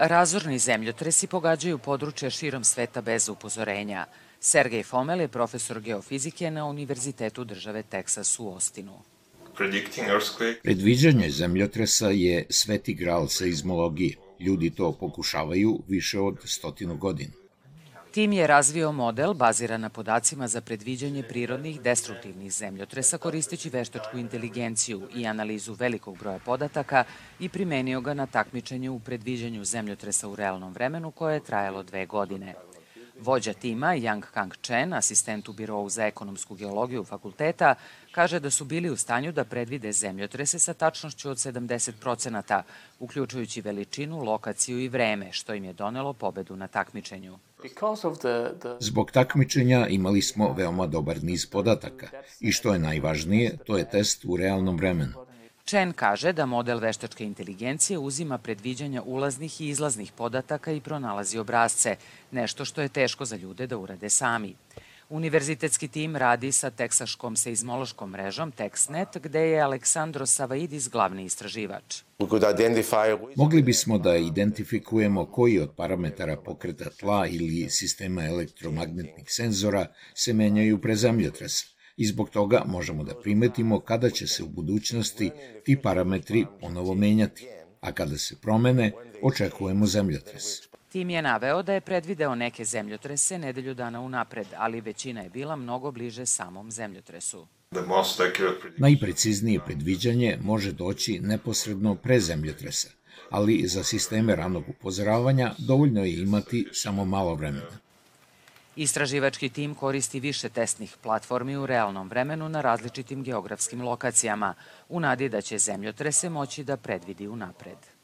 Razorni zemljotresi pogađaju područje širom sveta bez upozorenja. Sergej Fomel je profesor geofizike na Univerzitetu države Teksas u Ostinu. Predviđanje zemljotresa je sveti gral seizmologije. Ljudi to pokušavaju više od stotinu godina. Tim je razvio model baziran na podacima za predviđanje prirodnih destruktivnih zemljotresa koristeći veštačku inteligenciju i analizu velikog broja podataka i primenio ga na takmičenje u predviđanju zemljotresa u realnom vremenu koje je trajalo dve godine. Vođa tima, Yang Kang Chen, asistent u birovu za ekonomsku geologiju fakulteta, kaže da su bili u stanju da predvide zemljotrese sa tačnošću od 70%, uključujući veličinu, lokaciju i vreme, što im je donelo pobedu na takmičenju. Zbog takmičenja imali smo veoma dobar niz podataka i što je najvažnije, to je test u realnom vremenu. Chen kaže da model veštačke inteligencije uzima predviđanja ulaznih i izlaznih podataka i pronalazi obrazce, nešto što je teško za ljude da urade sami. Univerzitetski tim radi sa teksaškom seizmološkom mrežom TexNet, gde je Aleksandro Savaidis glavni istraživač. Mogli bismo da identifikujemo koji od parametara pokreta tla ili sistema elektromagnetnih senzora se menjaju pre zemljotresa i zbog toga možemo da primetimo kada će se u budućnosti ti parametri ponovo menjati, a kada se promene, očekujemo zemljotres. Tim je naveo da je predvideo neke zemljotrese nedelju dana unapred, ali većina je bila mnogo bliže samom zemljotresu. Najpreciznije predviđanje može doći neposredno pre zemljotresa, ali za sisteme ranog upozoravanja dovoljno je imati samo malo vremena. Istraživački tim koristi više testnih platformi u realnom vremenu na različitim geografskim lokacijama, u nadi da će zemljotrese moći da predvidi unapred.